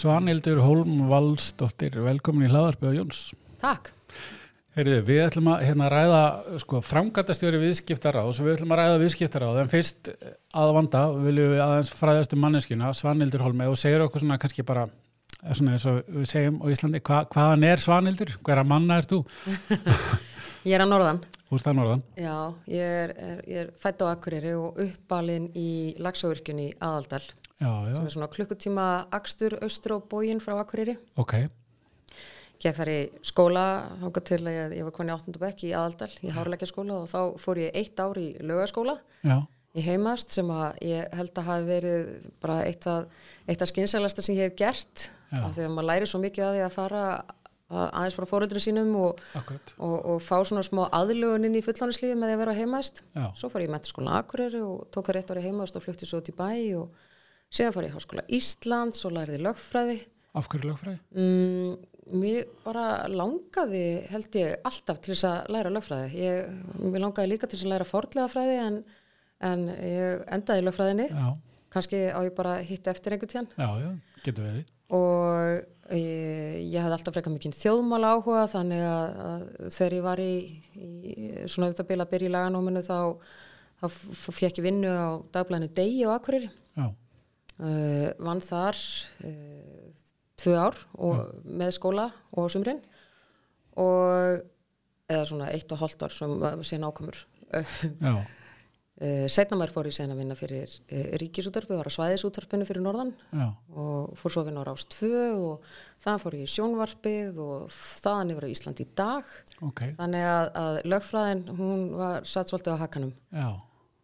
Svanildur Holm Valsdóttir, velkomin í hlaðarpi á Jóns. Takk. Heyrðu, við ætlum að hérna, ræða sko, framgættastjóri viðskiptaráð og við ætlum að ræða viðskiptaráð en fyrst að vanda viljum við aðeins fræðast um manneskina, Svanildur Holm og segir okkur svona kannski bara svona eins og við segjum á Íslandi hva, hvaðan er Svanildur? Hverja manna er þú? ég er að norðan. Úr það norðan? Já, ég er, er, ég er fætt á Akureyri og uppalinn í lagsauðurkjunni Aðaldal Já, já. sem er svona klukkutíma akstur austur á bógin frá Akureyri. Ok. Gekk þar í skóla, hóka til að ég, ég var konið 8. bekk í Aðaldal, í Hárleikjaskóla og þá fór ég eitt ár í lögaskóla Já. í heimast sem að ég held að hafi verið bara eitt af, eitt af skynsælasta sem ég hef gert af því að maður læri svo mikið að því að fara að- aðeins frá fóruldri sínum og, og, og fá svona smá aðlögun inn í fullónuslífi með því að vera heimast. Já. Svo fór ég í metaskóla Akureyri og tók það rétt ári heimast og flutti svo til bæ og síðan fór ég í háskóla Íslands og læriði lögfræði. Af hverju lögfræði? Mm, mér bara langaði held ég alltaf til þess að læra lögfræði. Ég, mér langaði líka til þess að læra fordlega fræði en, en ég endaði lögfræðinni. Já, Kanski á ég bara hitt eftir einhvern tíðan já, já, getur verið. og ég, ég hafði alltaf frekar mikið þjóðmála áhuga þannig að, að þegar ég var í, í svona auðvitað bila að byrja í laganóminu þá, þá fekk ég vinnu á dagblæðinu Degi og Já, uh, vann þar uh, tvö ár og, með skóla og sumrin. Og eða svona eitt og hálft ár sem síðan ákomur uh, setna maður fór ég síðan að vinna fyrir ríkisútvarpi, var að svæðisútvarpinu fyrir norðan já, og fór svo að vinna á Rás 2 og þaðan fór ég í sjónvarpið og þaðan yfir á Ísland í dag. Ok, þannig að, að lögfræðin hún var satt svolítið á hakanum. Já,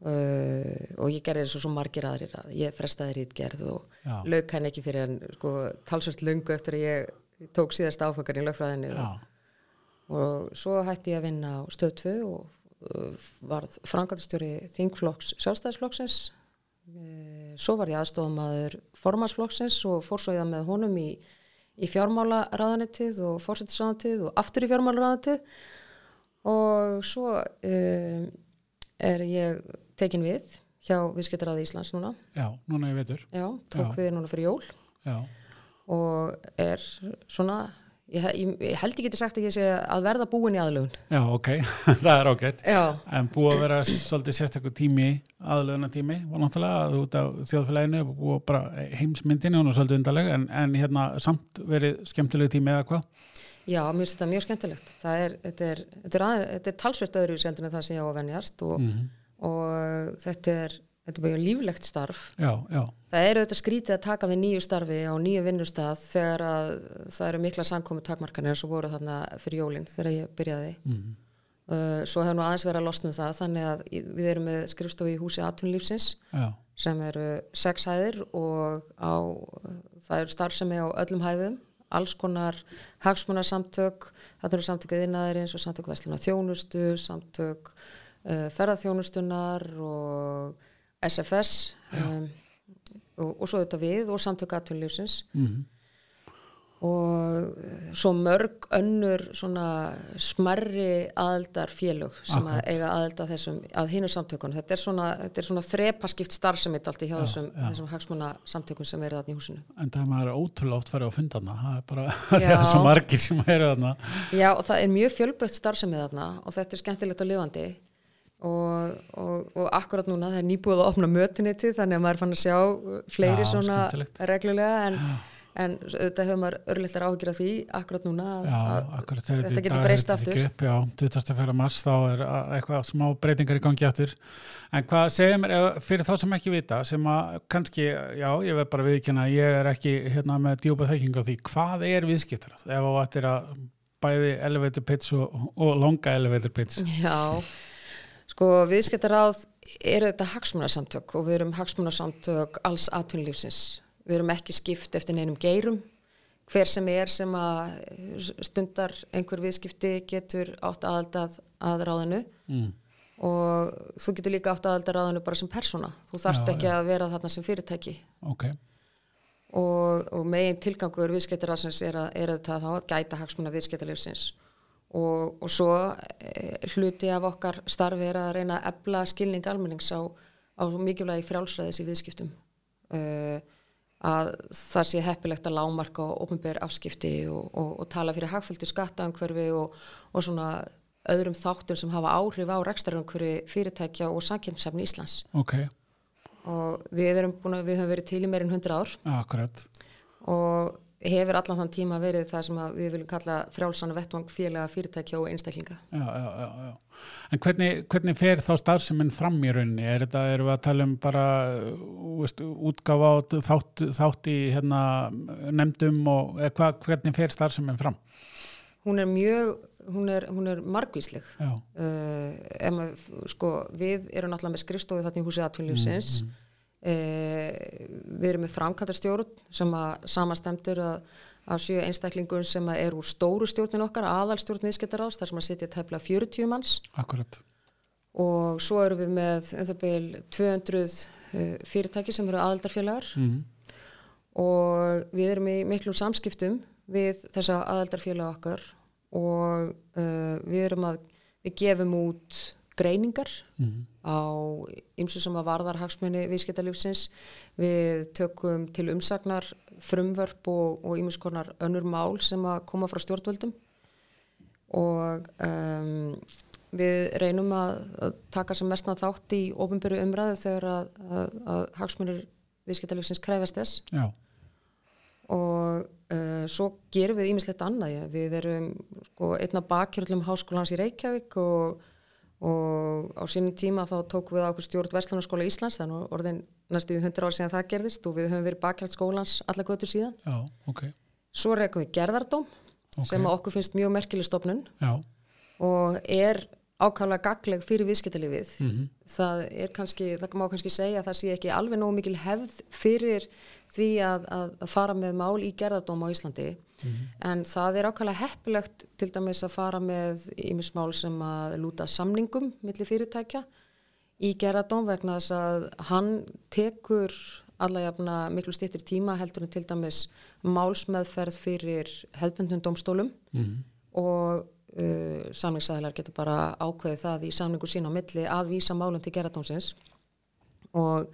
uh, og ég gerði þessu svo margir aðrir að ég frestaði rítgerð og Já. lög kann ekki fyrir en sko, talsvört lungu eftir að ég tók síðast áfengar í lögfræðinni já, og, og svo hætti ég að vinna á stöð 2 og uh, varð frangatastjóri Þingflokks sjálfstæðisflokksins. Uh, svo var ég aðstofamaður formansflokksins og fór svo ég með honum í, í fjármálaráðanetið og fórsetisráðanetið og aftur í fjármálaráðanetið og svo uh, er ég tekin við hjá viðskiptaráði Íslands núna já, núna ég veitur. já, tók Já. við núna fyrir jól Já, og er svona ég, ég, held ekki geti sagt sé að verða búin í aðlögun já, ok, það er ágætt. já, En búið að vera svolítið sérstakur tími, aðlöðuna tími, var náttúrulega út af þjóðfélaginu og bara heimsmyndinu og svolítið undarleg, en, en hérna samt verið skemmtilegu tími eða hvað? já, mér finnst þetta mjög skemmtilegt það er, þetta er, þetta er, þetta er talsvert öðru seldur en það sem ég á að venjast og, Mhm. Og þetta er þetta er bara líflegt starf. Já, já, það er auðvitað skrítið að taka við nýju starfi á nýju vinnustað þegar að það eru mikla samkomi takmarkanir og voru þarna fyrir jólinn þegar ég byrjaði. Mm. uh, svo hefur nú aðeins verið að losna um það þannig að við erum með skrifstofi í húsi atvinnlífsins já, sem eru sex hæðir og á, það eru starfsemi á öllum hæðum, alls konar hagsmunarsamtök, þetta eru samtökuð innaðarins og samtök vestluna þjónustu, samtök uh, ferðarþjónustunar og SFS um, og, og svo þetta við og samtök atvinnlífsins mm. og eh, svo mörg önnur svona smerri aðeldar félög sem að Akkurat. eiga aðelda þessum að hinu samtökunum. Þetta er svona, þetta er svona þrepaskipt starfsemitt allt í hjá þessum, þessum hagsmuna samtökum sem eru þarna í húsinu. en það er maður ótrúlega oft farið á fundana, það er bara, það Já. svo margir sem eru þarna. Já, og það er mjög fjölbreytt starfsemið þarna og þetta er skemmtilegt og lifandi og, og, og akkurat núna það er nýbúið að opna mötuniti þannig að maður fann að sjá fleiri Já, svona skemmtilegt. reglulega en, en auðvitað hefur maður örlítlar áhyggjur af því akkurat núna að, Já, að akkurat þegar þetta getur breyst er þetta aftur. Upp, já, 24. mars þá er að- eitthvað smá breytingar í gangi aftur. En hvað segir mér, ef- fyrir þá sem ekki vita, sem að kannski, já, ég verð bara viðkynna, ég er ekki hérna með djúpa þekking á því, hvað er viðskiptarað? Ef þú ættir að bæði elevator pitch og, og longa elevator pitch. Já, sko viðskiptaráð eru þetta hagsmunarsamtök og við erum hagsmunarsamtök alls atvinnulífsins. Við erum ekki skipt eftir neinum geirum. Hver sem er sem að stundar einhver viðskipti getur átt aðaldað að ráðinu Mm. og þú getur líka átt aðaldað að ráðinu bara sem persóna. Þú þarft ekki að vera þarna sem fyrirtæki Ok, og, og megin tilgangur viðskiptaráðsins er, er þetta þá að gæta hagsmuna viðskiptalífsins og, og svo e, hluti af okkar starfi er að reyna að ebla skilning almennings á, á mikilvægi frjálsræðis í viðskiptum. Uh, að það sé heppilegt að lámarka og ofinbér afskipti og, og, og tala fyrir hagfæltu skattaumhverfi og, og svona öðrum þáttum sem hafa áhrif á rekstarumhverfi fyrirtækja og samkjömsefni Íslands. Ok, og við erum búin að við höfum verið til í meirinn 100 ár. Akkurat. Og hefur allan þann tíma verið það sem við viljum kalla frjálsana vettvang félaga fyrirtækja og einstaklinga. já, já, já, já. En hvernig, hvernig fer þá starfseminn fram í rauninni? Er þetta, erum við að tala um bara veist, útgáfa á þátt, þátt í hérna, nefndum og hva, hvernig fer starfseminn fram? Hún er mjög, hún er, hún er margvísleg. Uh, ef maður, sko, við erum náttúrulega með skrifstofu þarna í húsið atvinnlífsins mm, við erum með framkvæmdarstjórn sem að samastemdur að, að sjö einstaklingum sem er úr stóru stjórnin okkar, aðalstjórn viðskiptaráðs þar sem að sitja tæpla 40 manns akkurat. og svo erum við með um það byrjum 200 uh, fyrirtæki sem eru aðaldarfélagar Mm. og við erum í miklum samskiptum við þessa aðaldarfélag okkar og uh, við erum að við gefum út greiningar Mm. á ymsu sem að varðar hagsmunni viðskiptalífsins við tökum til umsagnar frumvörp og, og ymsu konar önnur mál sem að koma frá stjórnvöldum og um, við reynum að, að taka sem mestna þátt í ofinbyrju umræðu þegar að, að, að hagsmunir viðskiptalífsins krefast þess Já, og uh, svo gerum við ímislegt annað, já. við erum sko, einna bakkjörlum háskólans í Reykjavík og, og á sínum tíma þá tókum við á okkur stjórn Vestlunarskóla Íslands, þannig að orðin næstu 100 ár síðan það gerðist og við höfum verið bakkjörl skólans alla götur síðan. já, ok. Svo reykum við gerðardóm Ok. sem okkur finnst mjög merkileg stofnun Já, og er ákvæmlega gagleg fyrir viðskiptalífið. Mhm. Það er kannski, það má kannski segja að það sé ekki alveg nógu mikil hefð fyrir því að, að fara með mál í gerðardóm á Íslandi en það er ákvæmlega heppilegt til dæmis að fara með ímismál sem að lúta samningum millir fyrirtækja í gerðardóm vegna þess að hann tekur alla jafna miklu stýttir tíma heldur en til dæmis málsmeðferð fyrir hefðbundnum dómstólum. Mhm. og uh, samningsæðilar getur bara ákveðið það í samningu sín á milli að vísa málum til gerðardómsins. Og,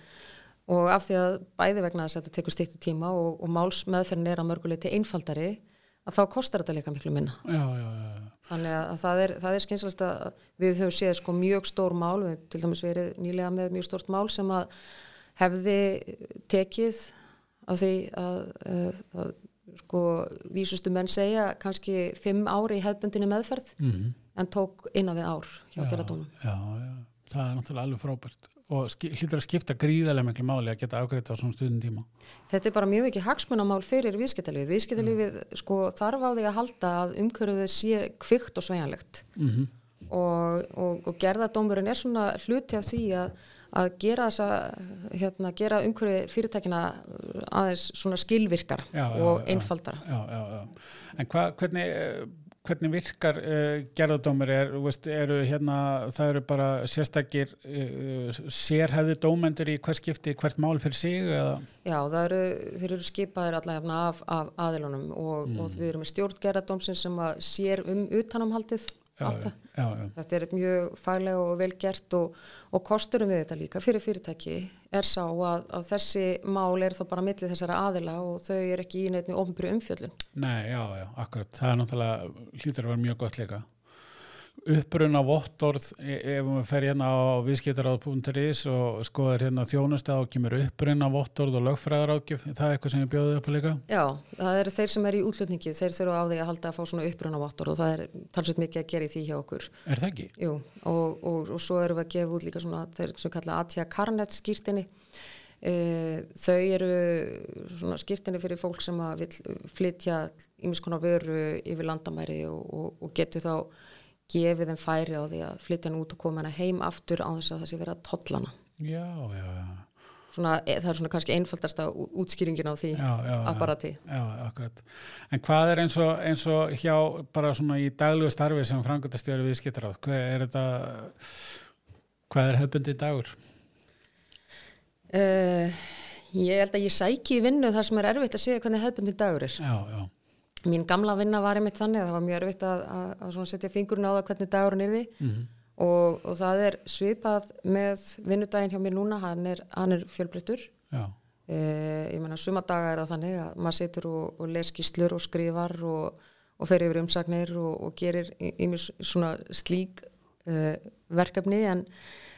og af því að bæði vegna þess að þetta tekur stýttir tíma og, og málsmeðferðin er að mörguleiti einfaldari að þá kostar þetta líka miklu minna. Já, já, já. þannig að það er, er skynsalegt að við höfum séð sko mjög stór mál. Við til dæmis verið nýlega með mjög stórt mál sem að hefði tekið að því að, að, að sko vísustu menn segja kannski fimm ári í hefbundinni meðferð Mm en tók innan við ár hjá gerðardónum. já, já, það er náttúrulega alveg frábært og hlýtur að skipta gríðarlega miklu máli að geta afgreita á svona stundin tíma. Þetta er bara mjög mikið hagsmunamál fyrir viðskiptalífið. Viðskiptalífið sko þarf á því að halda að umhverfið sé kvikt og sveigjanlegt Mm og, og, og gerðardómurinn er svona hluti af því að, að gera þessa, hérna, gera umhverfi fyrirtækina aðeins svona skilvirkar Já, og já. einfaldara. Já, já, já. En hva, hvernig, hvernig virkar uh, gerðardómur? Er, þú veist, eru hérna, það eru bara sérstakir uh, sérhæði dómendur í hvers skipti hvert mál fyrir sig eða? Já, það eru, þeir eru skipaðir allavega af, af aðilunum og, Mm. og við erum með stjórn gerðardómsins sem að sér um utanamhaldið Allt já, já. Þetta er mjög faglega og vel gert og, og kosturum við þetta líka fyrir fyrirtæki er sá að, að þessi mál er þá bara millið þessara aðila og þau er ekki í neittni ofnbyrju umfjöllun. Nei, já, já, akkurat. Það er náttúrulega, hlýtur að vera mjög gott líka. Uppruna vottorð, e- ef við fer hérna á viðskiptaráð.is og skoðar hérna þjónusta og kemur uppruna vottorð og lögfræðarákjöf, það er eitthvað sem ég bjóði upp að líka? Já, það eru þeir sem er í útlutningi, þeir þurfa á því að halda að fá svona uppruna vottor og það er talsveit mikið að gera í því hjá okkur. Er það ekki? Jú, og, og, og svo erum við að gefa út líka svona þeir sem kalla Atja Karnet skýrtinni e, þau eru svona skýrtinni fyrir fólk sem að vil flytja gefið þeim færi á því að flytja hann út og koma hana heim aftur á þess að það sé verið að tollana Já, já, já. svona, e, það er svona kannski einfaldasta útskýringin á því Já, já, apparati Já, akkurat. En hvað er eins og, eins og hjá bara svona í daglegu starfi sem frangöndastjóri viðskiptaráð? Hvað er þetta, hvað er hefbundi dagur? uh, Ég held að ég sæki í vinnu þar sem er erfitt að segja hvernig hefðbundin dagur er Já, já, Mín gamla vinna var einmitt þannig að það var mjög erfitt að, að, að setja fingurinn á það hvernig dagurinn er því Mhm. og, og það er svipað með vinnudaginn hjá mér núna, hann er, er fjölbreyttur. Já, Uh, ég meina sumadaga er það þannig að maður situr og, og les skýslur og skrifar og, og fer yfir umsagnir og, og gerir yfir svona slík uh, verkefni. En,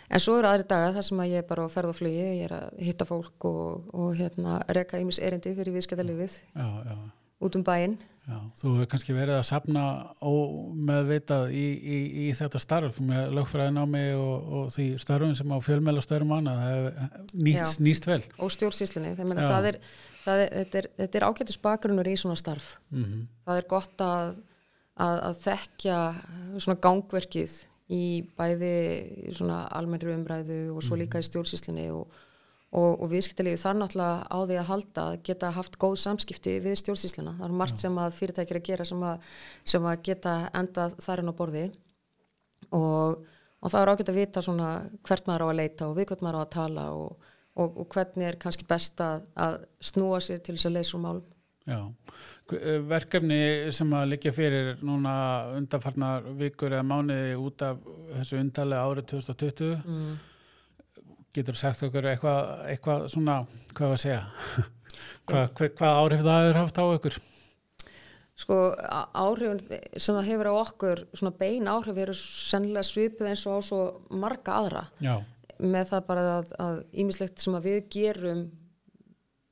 en svo eru aðri daga þar sem að ég er bara á ferð og flugi, ég er að hitta fólk og hérna reka yfir erindi fyrir viðskiptalífið út um bæinn Já, þú hefur kannski verið að sapna ómeðvitað í, í, í þetta starf með lögfræðinámi og, og því starfum sem á fjölmjöla störfum annað, það hefur nýst, nýst vel. Og stjórnsýslinni, það er, það er, þetta er, er ágættis bakgrunnur í svona starf. Mm -hmm. Það er gott að, að, að þekkja svona gangverkið í bæði svona almennri umræðu og svo líka í stjórnsýslinni og og, og viðskiptilegi þar náttúrulega á því að halda að geta haft góð samskipti við stjórnsýsluna. Það er margt sem að fyrirtækir að gera sem að, sem að geta endað þarinn á borði og, og það er ágætt að vita svona hvert maður á að leita og við hvert maður á að tala og, og hvernig er kannski best að, að snúa sér til þess að leysa um málum. Já, eh, verkefni sem að liggja fyrir núna undanfarnar vikur eða mánuði út af þessu undalega árið 2020 mm getur sagt okkur eitthvað, eitthvað svona, hvað var að segja? Hvað, hvað, hvað áhrif það er haft á okkur sko áhrifin sem það hefur á okkur svona bein áhrif eru sennilega svipið eins og á svo marga aðra. Já. með það bara að ímislegt sem að við gerum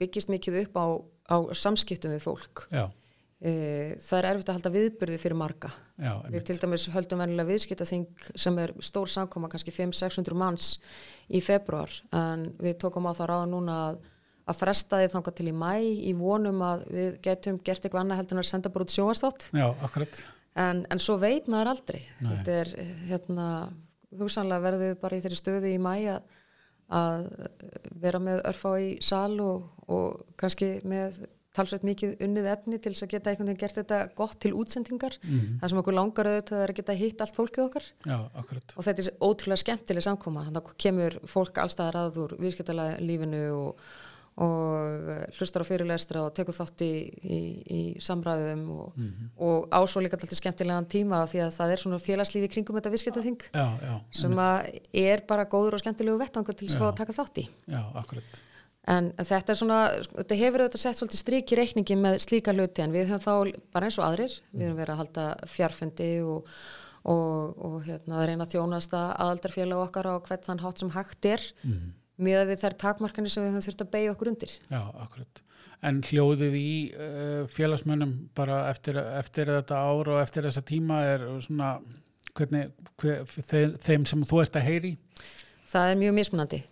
byggist mikið upp á, á samskiptum við fólk. Já það er erfitt að halda viðbyrði fyrir marga. Já, við til dæmis höldum venilega viðskiptaþing sem er stór samkoma, kannski 500-600 manns í februar en við tókum á það ráða núna að, að fresta því þanga til í mæ í vonum að við getum gert eitthvað annað heldur en að senda bara út sjóastátt en, en svo veit maður aldrei. Nei. þetta er hérna hugsanlega verðum við bara í þeirri stöðu í mæ að, að vera með örfá í sal og, og kannski með talsveit mikið unnið efni til þess að geta einhvern veginn gert þetta gott til útsendingar. Mm -hmm. það sem okkur langar auðvitað er að geta hitt allt fólkið okkar. Já, og þetta er ótrúlega skemmtileg samkoma. Þannig að kemur fólk allstaðar að úr viðskiptalega lífinu og, og hlustar á fyrirlestra og tekur þátt í, í, í samræðum og, mm -hmm. og ásvo líka alltaf skemmtilegan tíma því að það er svona félagslífi kringum þetta viðskiptaþing sem er bara góður og skemmtilegu vettangur til að taka þátt í. Já, akkurat En þetta er svona, þetta hefur auðvitað sett svolítið stryk í reikningi með slíka hluti en við höfum þá, bara eins og aðrir, við höfum verið að halda fjarfundi og, og, og hérna, reyna að þjónasta aðaldarfélag okkar á hvert þann hátt sem hægt er mm -hmm. með við þær takmarkanir sem við höfum þurft að beigja okkur undir. Já, akkurat. En hljóðið í uh, félagsmönnum bara eftir, eftir þetta ár og eftir þessa tíma er svona, hvernig, hver, þeim sem þú ert að heyri? Það er mjög mismunandi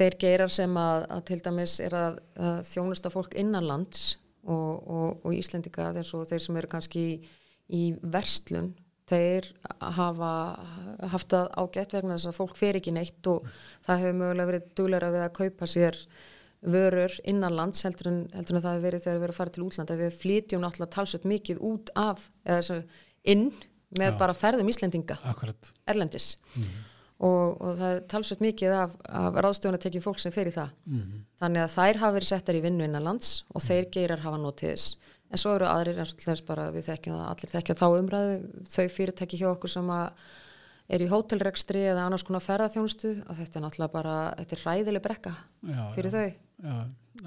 þeir geirar sem að, að til dæmis er að, að þjónusta fólk innanlands og, og, og Íslendika þeir sem eru kannski í, í verslun þeir hafa haft að ágætt vegna þess að fólk fer ekki neitt og það hefur mögulega verið dugleira við að kaupa sér vörur innanlands heldur en, heldur en það hefur verið þegar við erum að fara til útlanda við flytjum náttúrulega talsett mikið út af eða þessu inn með Já. bara ferðum Íslendinga Akkurat. erlendis mm og, og það er talsveit mikið af, af ráðstöðunatekjum fólk sem fer í það. Mm -hmm. þannig að þær hafa verið settar í vinnu innan lands og þeir geirar hafa notið þess. En svo eru aðrir eins og þess bara við þekkjum það allir þekkja þá umræðu þau fyrirtæki hjá okkur sem er í hótelregstri eða annars konar ferðarþjónustu og þetta er náttúrulega bara þetta er ræðileg brekka já, fyrir já, þau. Já,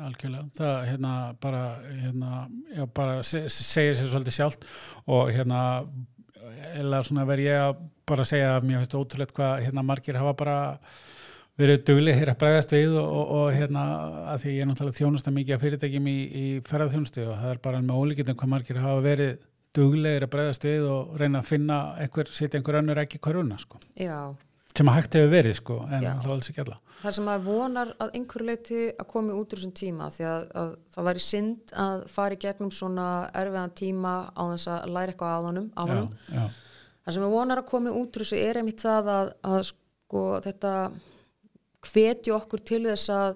algjörlega. Það hérna bara, hérna, já, bara se, segir sér svolítið sjálft og hérna eða svona verð ég að bara segja að mér finnst ótrúlega hvað hérna margir hafa bara verið duglegir að bregðast við og, og, og hérna að því ég er náttúrulega þjónusta mikið af fyrirtækjum í, í ferðarþjónustu og það er bara með ólíkittum hvað margir hafa verið duglegir að bregðast við og reyna að finna einhver, setja einhver önnur ekki hverjuna sko. sem að hægt hefur verið sko, en Já. það er alls ekki alla Það sem að vonar að einhverju leiti að komi út úr þessum tíma því að, að það væri synd að fara í gegnum svona erfiðan tíma á þess að læra eitthvað á honum. Já, já það sem við vonar að koma út úr þessu er einmitt það að, að sko þetta hvetju okkur til þess að,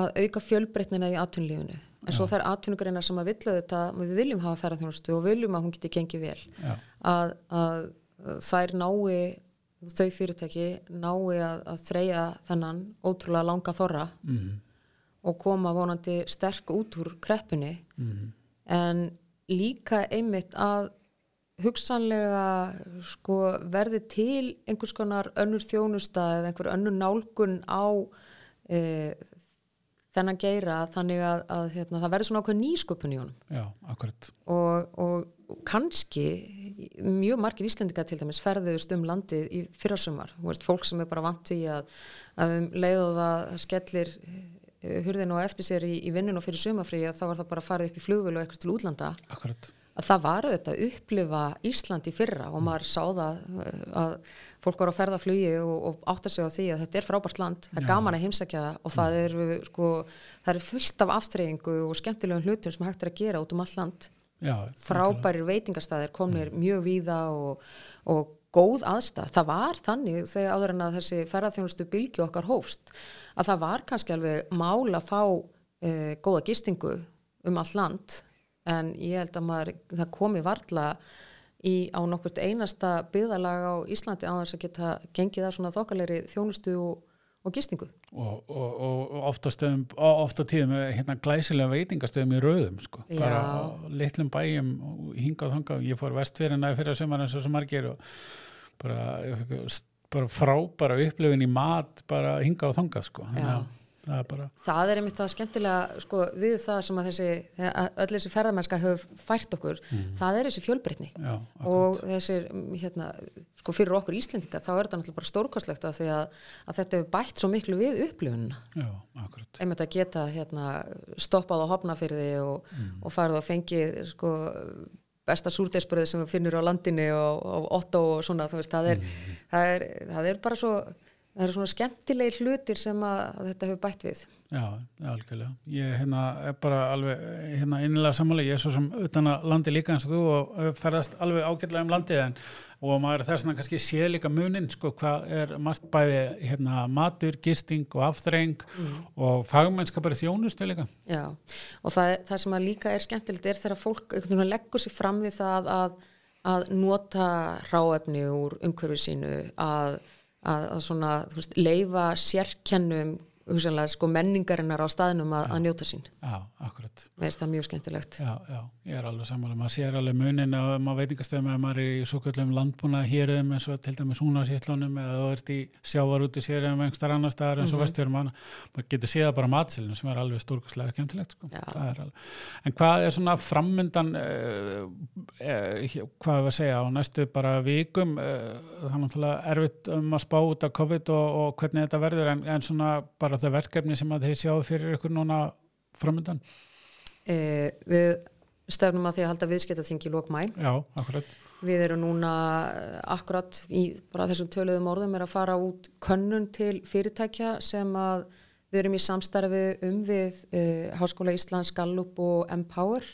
að auka fjölbreytnina í atvinnulífinu. En svo þær atvinnugreinar sem að vilja þetta við viljum hafa ferðarþjónustu og viljum að hún geti gengið vel. Að, að þær nái þau fyrirtæki nái að þreja þennan ótrúlega langa þorra mm -hmm. og koma vonandi sterk út úr kreppinni mm -hmm. en líka einmitt að hugsanlega sko, verði til einhvers konar önnur þjónusta eða einhver önnur nálgun á e, þennan geira þannig að, að hérna, það verður svona ákveð nýsköpun í honum. Já, akkurat. Og, og, kannski mjög margir Íslendinga til dæmis ferðust um landið í fyrrasumar. Fólk sem er bara vant í að, að um leið og það skellir eh, hurðin og eftir sér í, í vinnun og fyrir sumafrí að þá var það bara að fara upp í flugvil og eitthvað til útlanda. Akkurat að það var auðvitað að upplifa Ísland í fyrra og maður sá það eh, að fólk var á ferðaflugi og, og átta sig á því að þetta er frábært land, það er gaman að heimsækja það og það er, sko, það er fullt af aftreyingu og skemmtilegum hlutum sem hægt er að gera út um all land. Já, frábærir veitingastæðir komnir mjög víða og, og góð aðstæð. Það var þannig þegar áður en að þessi ferðarþjónustu bylgi okkar hófst að það var kannski alveg mál að fá e, góða gistingu um all land en ég held að maður, það komi varla í á nokkurt einasta byggðalag á Íslandi á þess að geta gengið að svona þokkalegri þjónustu og, og gistingu. og, og, og, ofta stöðum ofta tíðum hérna glæsilega veitingastöðum í rauðum sko, Já. bara litlum bæjum hingað þangað, ég fór vestfyrirna fyrir sömur eins og svo margir og bara, bara frábæra upplifin í mat bara hingað þangað sko Þannig að það er bara, Það er einmitt það skemmtilega sko, við það sem að þessi öll þessi ferðamennska hefur fært okkur það er þessi fjölbreytni. Já, og þessir, mm, hérna, sko fyrir okkur Íslendinga þá er þetta náttúrulega bara stórkostlegt að að, að þetta hefur bætt svo miklu við akkurat. Einmitt að geta hérna, stoppað á hopnafyrði og, og farið og fengið sko, besta súrdeisbröð sem við finnur á landinu og, og otto og svona þú veist, það er, það er, það er bara svo það eru svona skemmtilegi hlutir sem að, að þetta hefur bætt við Já, algjörlega. Ég hérna, er bara alveg hérna, innilega sammáli. Ég er svo sem utan að landi líka eins og þú og uh, ferðast alveg ágætlega um landið en og maður þess vegna kannski sé líka munin sko hvað er margt bæði hérna, matur, gisting og afþreng og fagmennska bara í þjónustu líka. Já, og það, það sem að líka er skemmtilegt er þegar fólk leggur sér fram við það að, að nota ráefni úr umhverfið sínu, að, að, að svona, veist, leifa sérkennum hugsanlega sko menningarinnar á staðnum að, að njóta sín. Já, akkurat. Mér finnst það mjög skemmtilegt. Já, já, ég er alveg sammála. Maður sér alveg munin að maður veitingastöðum að maður er í svo kvöldum landbúna hérum eins og til dæmis húnasíslunum eða þú ert í sjávar út í sérum einhver annar staðar eins og mm -hmm. maður, maður getur séð bara matsilinu sem er alveg stórkastlega kemtilegt sko. Alveg. En hvað er svona frammyndan uh, uh, hvað að segja á næstu bara vikum náttúrulega erfitt um að bara þau verkefni sem að þið sjáu fyrir ykkur núna frammyndan Eh, við stefnum að því að halda viðskiptaþingi lók mæ. Já, akkurat. Við erum núna eh, akkurat í bara þessum töluðum orðum er að fara út könnun til fyrirtækja sem að við erum í samstarfi um við uh, Háskóla Íslands, Gallup og Empower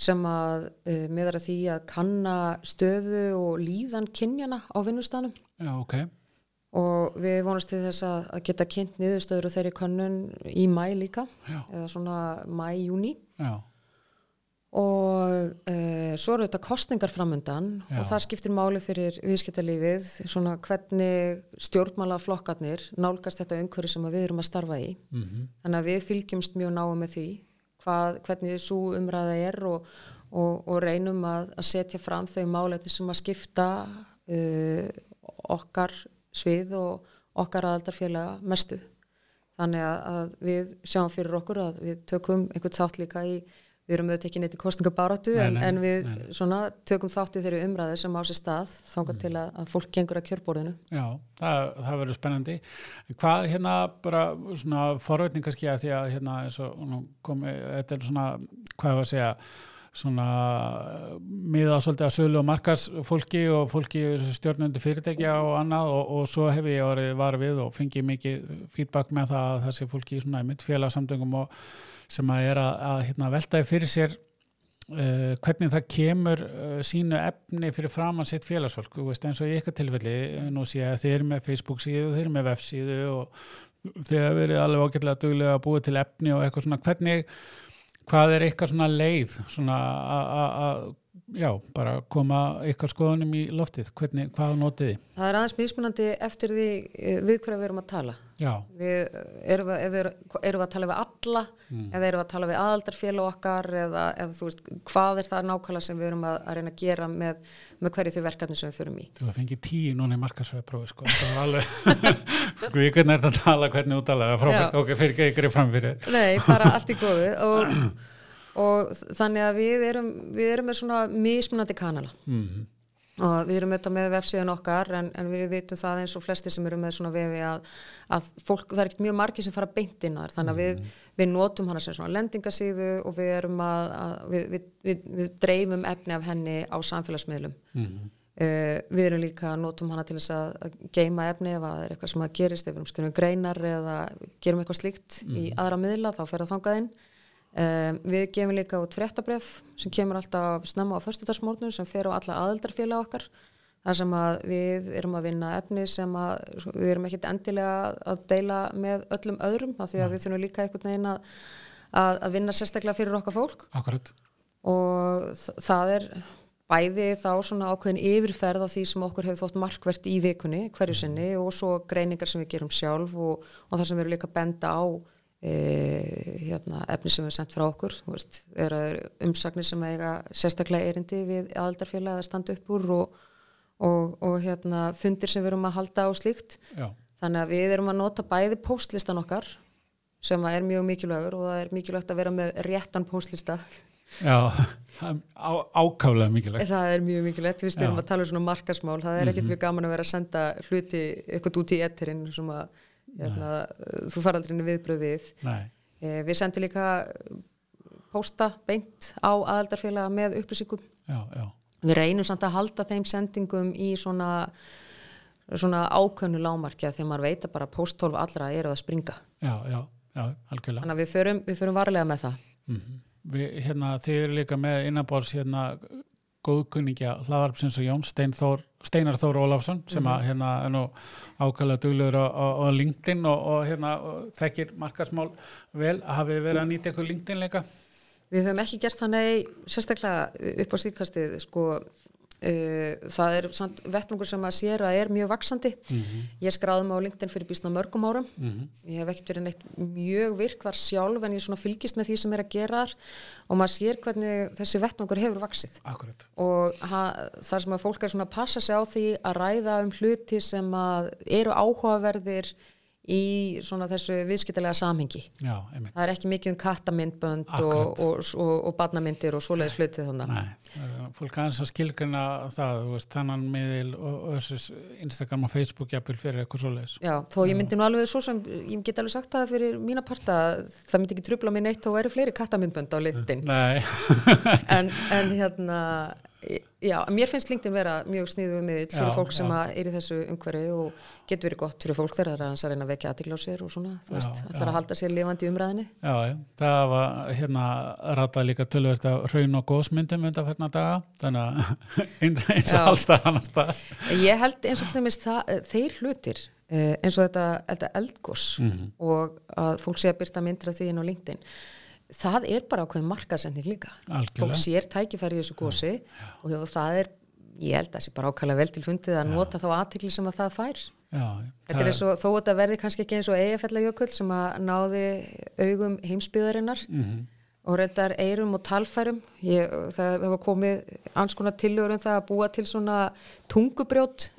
sem að uh, miðar að því að kanna stöðu og líðan kynjana á vinnustanum Já, ok. Og við vonast til þess að, að geta kynnt niðurstöður og þeirri könnun í mæ líka Já, eða svona mæ-júni og e, svo eru þetta kostningar framundan Já. og það skiptir máli fyrir viðskiptalífið svona hvernig stjórnmálaflokkarnir nálgast þetta umhverju sem við erum að starfa í. Mm þannig að við fylgjumst mjög náum með því hvað, hvernig svo umræða er og, og, og reynum að, að setja fram þau málefni sem að skipta uh, okkar svið og okkar aðaldarfélaga mestu. Þannig að, að við sjáum fyrir okkur að við tökum einhvern þátt líka í við erum auðvitað ekki neitt í kostningabaratu Nei, en, nei, en við nei, svona tökum þátt í þeirri umræðu sem á sér stað þangað til að, að fólk gengur að kjörborðinu. Já, það, það verður spennandi. Hvað hérna bara svona forveitning kannski að því að hérna eins og nú komi, þetta er svona, hvað var að segja, svona miða svolítið að sölu og markars fólki og fólki stjórnundu fyrirtækja og annað og, og svo hef ég orðið var við og fengið mikið feedback með það að þessi fólki í svona mitt félagsamtöngum og sem að er að, að hérna, veltaði fyrir sér uh, hvernig það kemur uh, sínu efni fyrir framann sitt félagsfólk, þú veist eins og í ykkar tilfelli nú sé ég að þið eru með Facebook síðu, þið eru með web síðu og þið hefur verið alveg ágætlega duglega að búið til efni og eitthvað svona. Hvernig hvað er eitthvað svona leið svona að já, bara koma eitthvað skoðunum í loftið, hvernig, hvað notið þið? Það er aðeins mismunandi eftir því eh, við hverja við erum að tala. Já, við erum, við, við erum, erum við að tala við alla eða erum við að tala við aðaldarfélag okkar eða, eða þú veist, hvað er það nákvæmlega sem við erum að, að reyna að gera með, með hverju þau verkefni sem við förum í? Þú fengið tíu núna í markasfæðaprófi sko, það var alveg Guði, hvernig er þetta að tala, hvernig þú tala frábæst, ok, fyrir ekki ykkur framfyrir. Nei, bara allt í góðu. Og, og þannig að við erum, við erum með svona mismunandi kanala. Mm. og við erum auðvitað með vefsíðan okkar en, en við vitum það eins og flestir sem eru með svona vefi að, að fólk, það er ekkert mjög margir sem fara beint inn á þér þannig að við, við notum hana sem svona lendingasíðu og við erum að, að við, við, við, við dreifum efni af henni á samfélagsmiðlum. Mm. Uh, við erum líka að notum hana til þess að, að geima efni ef að það er eitthvað sem að gerist ef við erum skrifum greinar eða gerum eitthvað slíkt í aðra miðla þá fer það þangað inn um, við gefum líka út fréttabref sem kemur alltaf snemma á föstudagsmórnum sem fer á alla aðeldarfélag okkar þar sem að við erum að vinna efni sem að við erum ekkit endilega að deila með öllum öðrum af því að við þurfum líka einhvern veginn að, að, að vinna sérstaklega fyrir okkar fólk. Akkurat, og það er bæði þá svona ákveðin yfirferð á því sem okkur hefur þótt markvert í vikunni hverju sinni og svo greiningar sem við gerum sjálf og, og það sem við erum líka benda á e, hérna, efni sem við sendt frá okkur veist, er umsagnir sem eiga sérstaklega erindi við aðaldarfélag að standa upp úr og, og, og hérna, fundir sem við erum að halda á slíkt. Já, þannig að við erum að nota bæði postlistan okkar sem er mjög mikilvægur og það er mikilvægt að vera með réttan postlista já er á, ákálega mikilvægt. Það er mjög mikilvægt, við styrum að tala um svona markasmál, það er ekkert mjög gaman að vera að senda hluti eitthvað út í etterinn sem að hérna, þú fara aldrei inn í viðbröð við. Eh, við sendum líka pósta beint á aðaldarfélaga með upplýsingum. já, já, Við reynum samt að halda þeim sendingum í svona, svona ákönnu lámarkja þegar maður veit að bara pósttólf allra eru að springa. já, já, já, algjörlega Þannig að við förum, við förum varlega með það. mm Við, hérna, þið eru líka með innanbors hérna góðkunningja hlaðarpsins og Jón Steinþór, Steinar Þór Ólafsson sem að hérna er nú ákvæmlega duglegur á, á, á LinkedIn og, og hérna þekkir markarsmál vel, hafið verið að nýta ykkur LinkedIn líka? Við höfum ekki gert þannig sérstaklega upp á síðkastið sko, það er samt vettmungur sem að sér að er mjög vaksandi ég skráði mig á LinkedIn fyrir býsna mörgum árum. Ég hef ekkert verið neitt mjög virk þar sjálf en ég svona fylgist með því sem er að gera þar og maður sér hvernig þessi vettmungur hefur vaksið Akkurat. og þar sem að fólk er svona að passa sig á því að ræða um hluti sem að eru áhugaverðir í svona þessu viðskiptalega samhengi Já. Það er ekki mikið um kattamyndbönd og, og, og, og barnamyndir og svoleiðis hlutið þannig. Nei, fólk aðeins að skilgrina það, veist, þannan miðil og, þessu Instagram og Facebook jafnvel fyrir eitthvað svoleiðis. Já, þó ég myndi nú alveg svo sem, ég get alveg sagt það fyrir mína parta, það myndi ekki trubla mér neitt og væri fleiri kattamyndbönd á LinkedIn. Nei, en, en hérna, já, mér finnst LinkedIn vera mjög sniðuð miðill fyrir Já, fólk sem að er í þessu umhverfi og getur verið gott fyrir fólk þegar það er að reyna að vekja aðtíkla á sér og svona, þú veist, já. ætlar að halda sér lifandi umræðinni. já, já, það var hérna ratað líka tölvert af hraun og góðsmyndum undanferna daga, þannig að eins, og allstað annars staðar. Ég held eins og þeimist þeir hlutir eh, eins og þetta, eldgós Mhm. og að fólk sé að byrta myndir af því inn á LinkedIn það er bara ákveðin markaðsending líka. Algjörlega. sér tækifæri í þessu gósi og já, það er, ég held að það sé bara ákvæmlega vel til fundið að nota þá aðtekli sem að það fær. Já, Þetta er eins og þó að þetta verði kannski ekki eins og eigafællajökull sem að náði augum heimsbyðarinnar mm og reyndar eirum og talfærum. Ég, það hefur komið anskona tillögur um það að búa til svona tungubrjót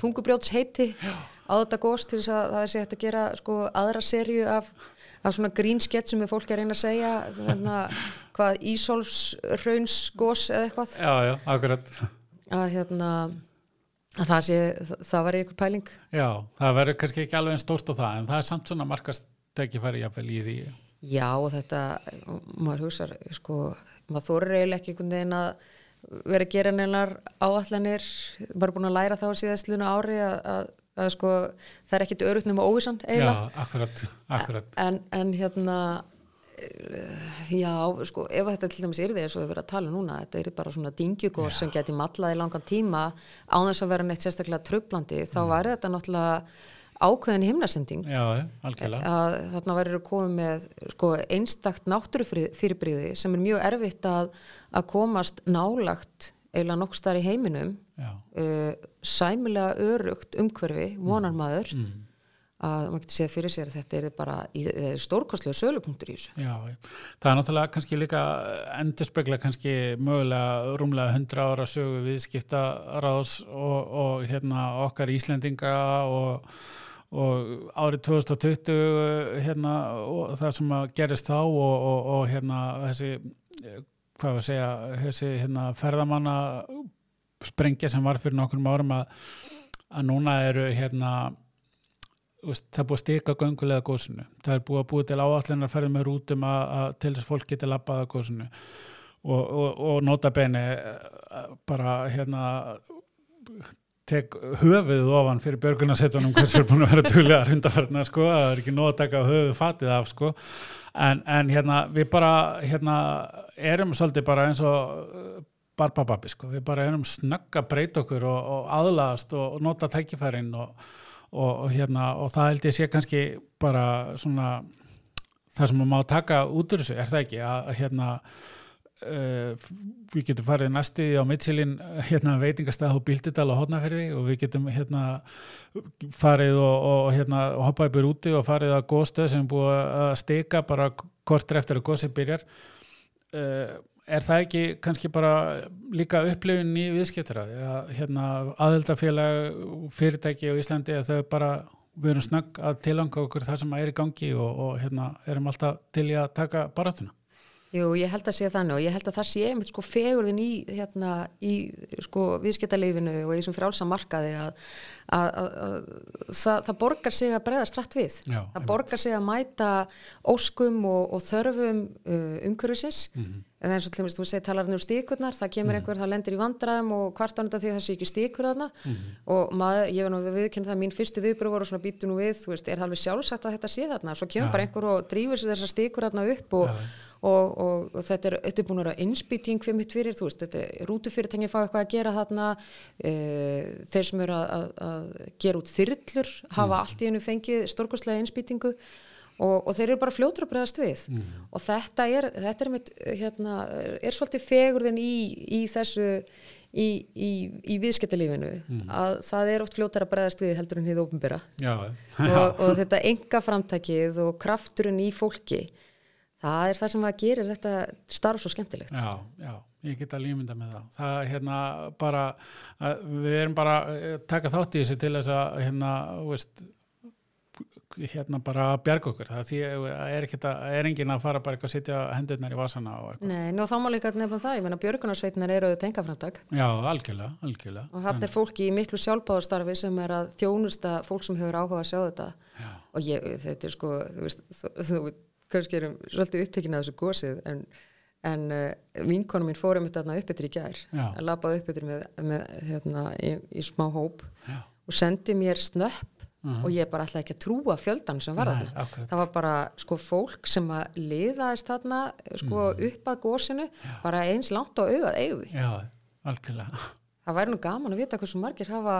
tungubrjóts heiti á þetta góst til þess að það er sér hægt að gera sko aðra serju af, af svona grínskett sem er fólk að reyna að segja þannig að hvað Ísolfs rauns gós eða eitthvað já, já, akkurat. að hérna að það sé, það, var einhver pæling Já, það verður kannski ekki alveg einn stórt á það, en það er samt svona markastekifæri jafnvel í því. Já og þetta, maður hugsar sko, maður þorir eiginlega ekki einhvern veginn að vera að gera neinar áallanir, bara búin að læra þá síðastluna ári að, að, að sko, það er ekkit örugt nema óvissan eiginlega. Já, akkurat, akkurat. en, en hérna eh, já, sko, ef þetta til dæmis er því eins og við verðum að tala um núna, þetta er bara svona dingjugós sem geti mallað í langan tíma á þess að vera neitt sérstaklega tröflandi þá var þetta náttúrulega ákveðin himnasending. Að þarna verður komið með sko, einstakt náttúrufyrirbríði sem er mjög erfitt að, að komast nálagt eiginlega nokkuð starf í heiminum uh, sæmilega örugt umhverfi, vonar maður mm. að maður getur séð fyrir sér að þetta er bara í, stórkostlega sölupunktur í þessu já. Það er náttúrulega kannski líka endurspegla kannski mögulega rúmlega 100 ára sögu viðskipta ráðs og, og hérna okkar Íslendinga og, og árið 2020 hérna og það sem að gerist þá og, og, og hérna þessi hvað við segja þessi hérna ferðamanna sprengja sem var fyrir nokkur árum að, að núna eru hérna það er búið að stika göngulega góðsunu það er búið að búið til áallinar að ferða með rútum að, að til þess að fólk geti labbað að góðsunu og, og, og nota beni bara hérna tek höfuð ofan fyrir björgunarsettunum hvers er búin að vera tjóðlega hundaferðina sko, það er ekki nóg að taka höfuð fatið af sko, en, en hérna við bara hérna erum svolítið bara eins og barbababbi sko, við bara erum snögg að breyta okkur og, og aðlast og, og nota tækifærin og, og hérna og það held ég sé kannski bara svona það sem maður má taka út úr þessu, er það ekki? Að hérna Uh, við getum farið næsti á mitsilin hérna, veitingastæð á Bíldudal og Hótnaferði og við getum hérna, farið og, og, hérna, hoppa yfir úti og farið að góðstöð sem búið að steika bara kortur eftir að góðsið byrjar er það ekki kannski bara líka upplifin í viðskiptara hérna, aðeldafélag fyrirtæki á Íslandi að þau bara við erum snögg að tilanga okkur það sem er í gangi og, og hérna, erum alltaf til í að taka baratuna Jú, ég held að sé þannig og ég held að það sé einmitt sko fegurðin í, hérna, í sko viðskiptaleifinu og í þessum frálsa markaði að, að, að, að það, það borgar sig að breyðast rætt við. Já, það borgar sig að mæta óskum og, og þörfum uh, umhverfisins mm -hmm. en eins og til og með þú segir talarinn um stíkurnar, það kemur mm -hmm. einhver, það lendir í vandraðum og hvart þetta því það sé ekki stíkur þarna mm -hmm. og maður, ég var nú við viðkynna það, mín fyrstu viðbröð voru svona býtu nú við, þú veist, er það alveg sjálfsagt að þetta sé þarna, svo kemur ja. bara einhver og drýfur sér þessar stíkur þarna upp og ja og, og, og þetta er, er búin að vera innspýting fyrir mitt fyrir, þú veist, þetta er rútufyrirtæki fá eitthvað að gera þarna e, þeir sem eru að, að, að gera út þyrllur, hafa mm. allt í hennu fengið stórkostlega innspýtingu og, og þeir eru bara fljótur að bregðast við mm. og þetta er, þetta er mitt hérna, er svolítið fegurðin í, í þessu í, í, í viðskiptalífinu mm. að það er oft fljótar að bregðast við heldur en hýða ofnbyrra og, og þetta enga framtækið og krafturinn í fólki það er það sem að gera þetta starf svo skemmtilegt. Já, já, ég get að límynda með það. Það er hérna bara við erum bara að taka þátt í þessi til þess að hérna, veist hérna bara bjarga okkur. Það er, að, er engin að fara bara eitthvað að sitja hendurnar í vasana Nei, nú þá má líka nefna það, ég menna björgunarsveitnar eru auðvitað tengaframtak Já, algjörlega, algjörlega. Og hann er fólki í miklu sjálfbáðarstarfi sem er að þjónusta fólk sem hefur áhuga að sjá þetta. Já. og ég, þetta er sko þú veist, þú, þú kannski erum svolítið upptekinn af þessu gósið en, en uh, vinkonum mín fórum þetta uppbyttir í gær að lapaði uppbyttir með, með hérna, í, í smá hóp Já. og sendi mér snöpp Uh -huh. og ég bara ætlaði ekki að trúa fjöldan sem var þarna. Það var bara sko fólk sem að liðaðist þarna sko -huh. upp að gósinu bara eins langt á augað eigði. Já, algjörlega það væri nú gaman að vita hversu margir hafa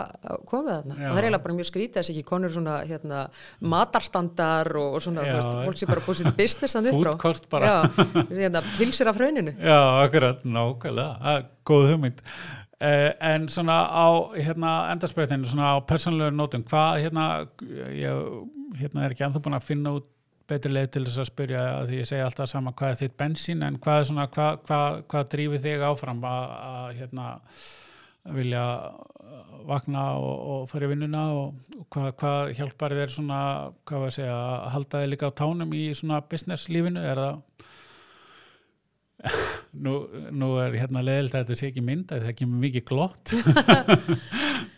komið þarna. Og það er eiginlega bara mjög skrítið þess ekki konur svona hérna, matarstandar og svona Já. veist, fólk sem bara búið sitt business fútkort bara. Hérna, pilsir af hrauninu. Já, akkurat, nákvæmlega, góð hugmynd. Eh, en svona á hérna, endarspreytinu, svona á persónlegu nótum, hvað hérna ég hérna, er ekki anþá búin að finna út betri leið til þess að spyrja því ég segja alltaf sama hvað er þitt bensín en hvað, svona, hvað, hvað, hvað drýfið þig áfram að hérna vilja uh, vakna og, og fara í vinnuna og, og hvað, hvað hjálpar þér svona, hvað var að segja, að halda þig líka á tánum í svona business lífinu, er það nú, nú er hérna leðilt að þetta sé ekki mynd að það kemur mikið glott.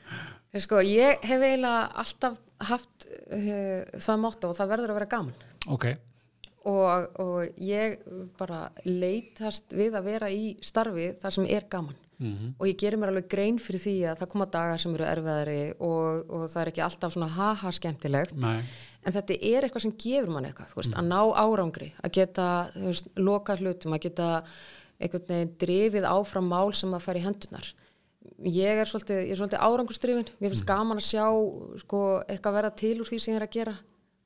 Sko, ég hef eiginlega alltaf haft uh, það mótt og það verður að vera gaman. Ok. Og, og ég bara leitast við að vera í starfi þar sem er gaman mm -hmm. og ég gerir mér alveg grein fyrir því að það koma dagar sem eru erfiðari og, og það er ekki alltaf svona haha skemmtilegt. Nei. en þetta er eitthvað sem gefur mann eitthvað veist, mm að ná árangri, að geta veist, loka hlutum, að geta einhvern veginn drifið áfram mál sem að fara í hendunar ég er svolítið, svolítið árangustrifin mér finnst mm gaman að sjá sko, eitthvað verða til úr því sem ég er að gera.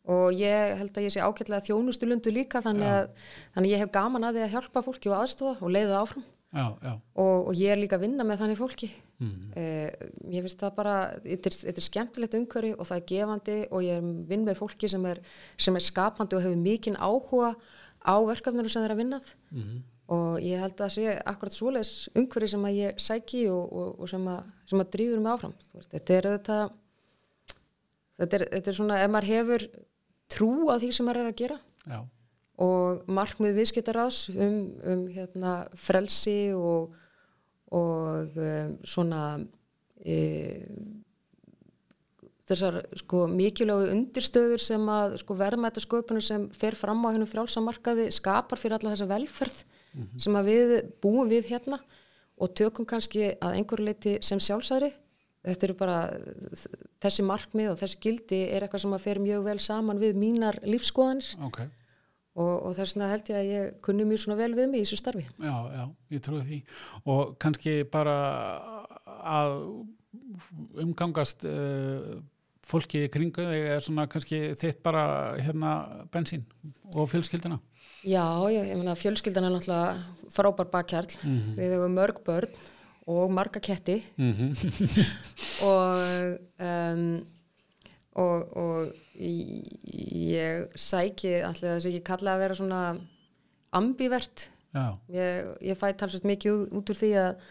Og ég held að ég sé ákveðlega þjónustulundu líka þannig að, þannig að ég hef gaman að því að hjálpa fólki og aðstofa og leiða áfram já, já. Og, og ég er líka að vinna með þannig fólki mm. eh, ég finnst það bara þetta er, er skemmtilegt umhverfi og það er gefandi og ég er vinn með fólki sem er, sem er skapandi og hefur mikinn áhuga á verkefninu sem þeir að vinnað mm. og ég held að það sé akkurat svoleiðs umhverfi sem að ég sæki og, og, og sem að, að drýður mig áfram þetta er þetta þetta er, þetta er svona ef maður hefur trú á því sem maður er að gera já, og markmið viðskiptarás um, um hérna, frelsi og, og um, svona e, þessar sko, mikilvægu undirstöður sem að sko, verðmættasköpunum sem fer fram á hennum frjálsamarkaði skapar fyrir alla þessa velferð sem að við búum við hérna og tökum kannski að einhverju leiti sem sjálfsæri. Þetta eru bara þessi markmið og þessi gildi er eitthvað sem að fer mjög vel saman við mínar lífskoðanir ok og, og þess vegna held ég að ég kunni mjög svona vel við mig í þessu starfi. Já, já, ég trúi því. Og kannski bara að umgangast uh, fólki í kringu þig er svona kannski þitt bara hérna bensín og fjölskyldina Já, ég, ég meina fjölskyldan er náttúrulega frábær bakkjarl, við hefum mörg börn og marga ketti. Mm og, um, og, og ég sæki allir þess að ég kalla að vera svona ambivert ég, ég fæ talsvægt mikið út úr því að,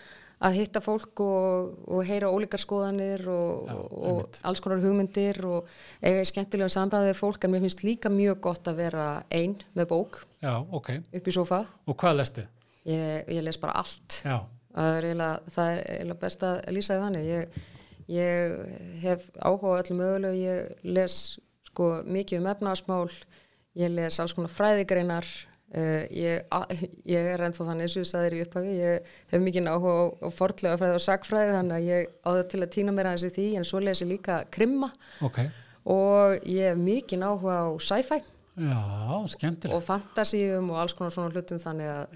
að hitta fólk og, og heyra ólíkar skoðanir og, Já, og alls konar hugmyndir og eiga í skemmtilega samræði við fólk en mér finnst líka mjög gott að vera ein með bók já, ok. upp í sofa Og hvað lestu? ég, ég les bara allt. Það er eiginlega best að lýsa því þannig. Ég, ég hef áhuga á öllu mögulegu. Ég les sko mikið um efnaðasmál ég les alls konar fræðigreinar. Uh, ég, ég er ennþá þannig eins og sagði þér í upphafi. Ég hef mikið áhuga á, á fortlega fræði og sagfræði þannig að ég á það til að týna mér aðeins í því en svo les ég líka krimma. Ok. Og ég hef mikið áhuga á sci-fi Já, skemmtilegt. Og fantasíum og alls konar svona hlutum þannig að,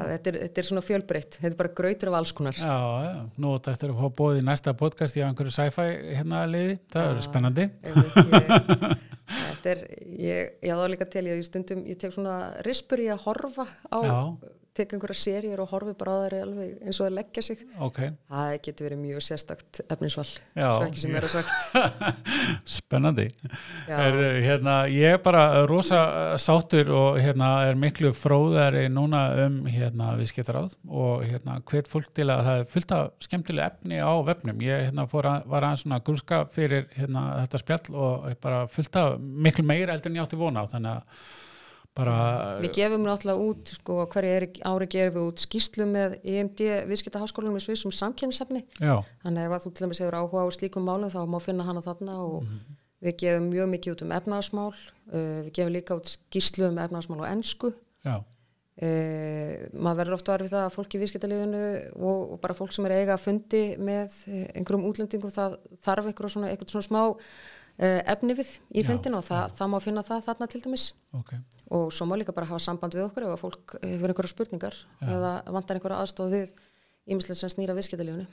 að þetta, er, þetta er svona fjölbreytt. Þetta er bara grautur af alls konar. Já, já, nú þetta eftir að fá bóðið í næsta podcast í einhverju sci-fi hérna liði, það verður spennandi. ég, þetta er, ég, ég þá líka til, ég stundum, ég tek svona rispur í að horfa á, Já. Tek einhverja seríur og horfi bara á þær alveg eins og að leggja sig. Ok, Það getur verið mjög sérstakt efnisval, Já, svo ekki sem ég- er að sagt. spennandi. Er, hérna, Ég er bara rosa uh, sáttur og hérna er miklu fróðari núna um hérna viðskiptaráð og hérna hvet fólk til að það er fullt af skemmtilega efni á vefnum. Ég hérna að, var aðeins svona grúska fyrir hérna þetta spjall og er bara fullt af miklu meira eldur en ég átti vona á þannig að bara Við gefum náttúrulega út, sko, hverju er, ári gefum við út skýslu með E EMD viðskiptaháskólanum í Svissum samkynnsefni. Þannig ef að þú til dæmis hefur áhuga á slíkum málum þá má finna hana þarna og við gefum mjög mikið út um efnaðasmál, uh, við gefum líka út skýslu um efnaðasmál og ensku. já, Uh, maður verður ofta að fólk í viðskiptalífinu og, og bara fólk sem er eiga að fundi með eh, einhverjum útlendingum það þarf eitthvað svona, svona smá efni við í Já, fundinu og það, það má finna það þarna til dæmis. Ok. Og svo má líka bara hafa samband við okkur ef að fólk hefur einhverja spurningar eða vantar einhverja aðstof við ímislega sem snýra viðskiptalífinu.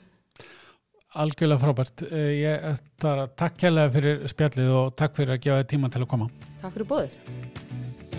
Algjörlega frábært. Eh, Ég ætla að takk kærlega fyrir spjallið og takk fyrir að gefa þér tíma til að koma. Takk fyrir bóðið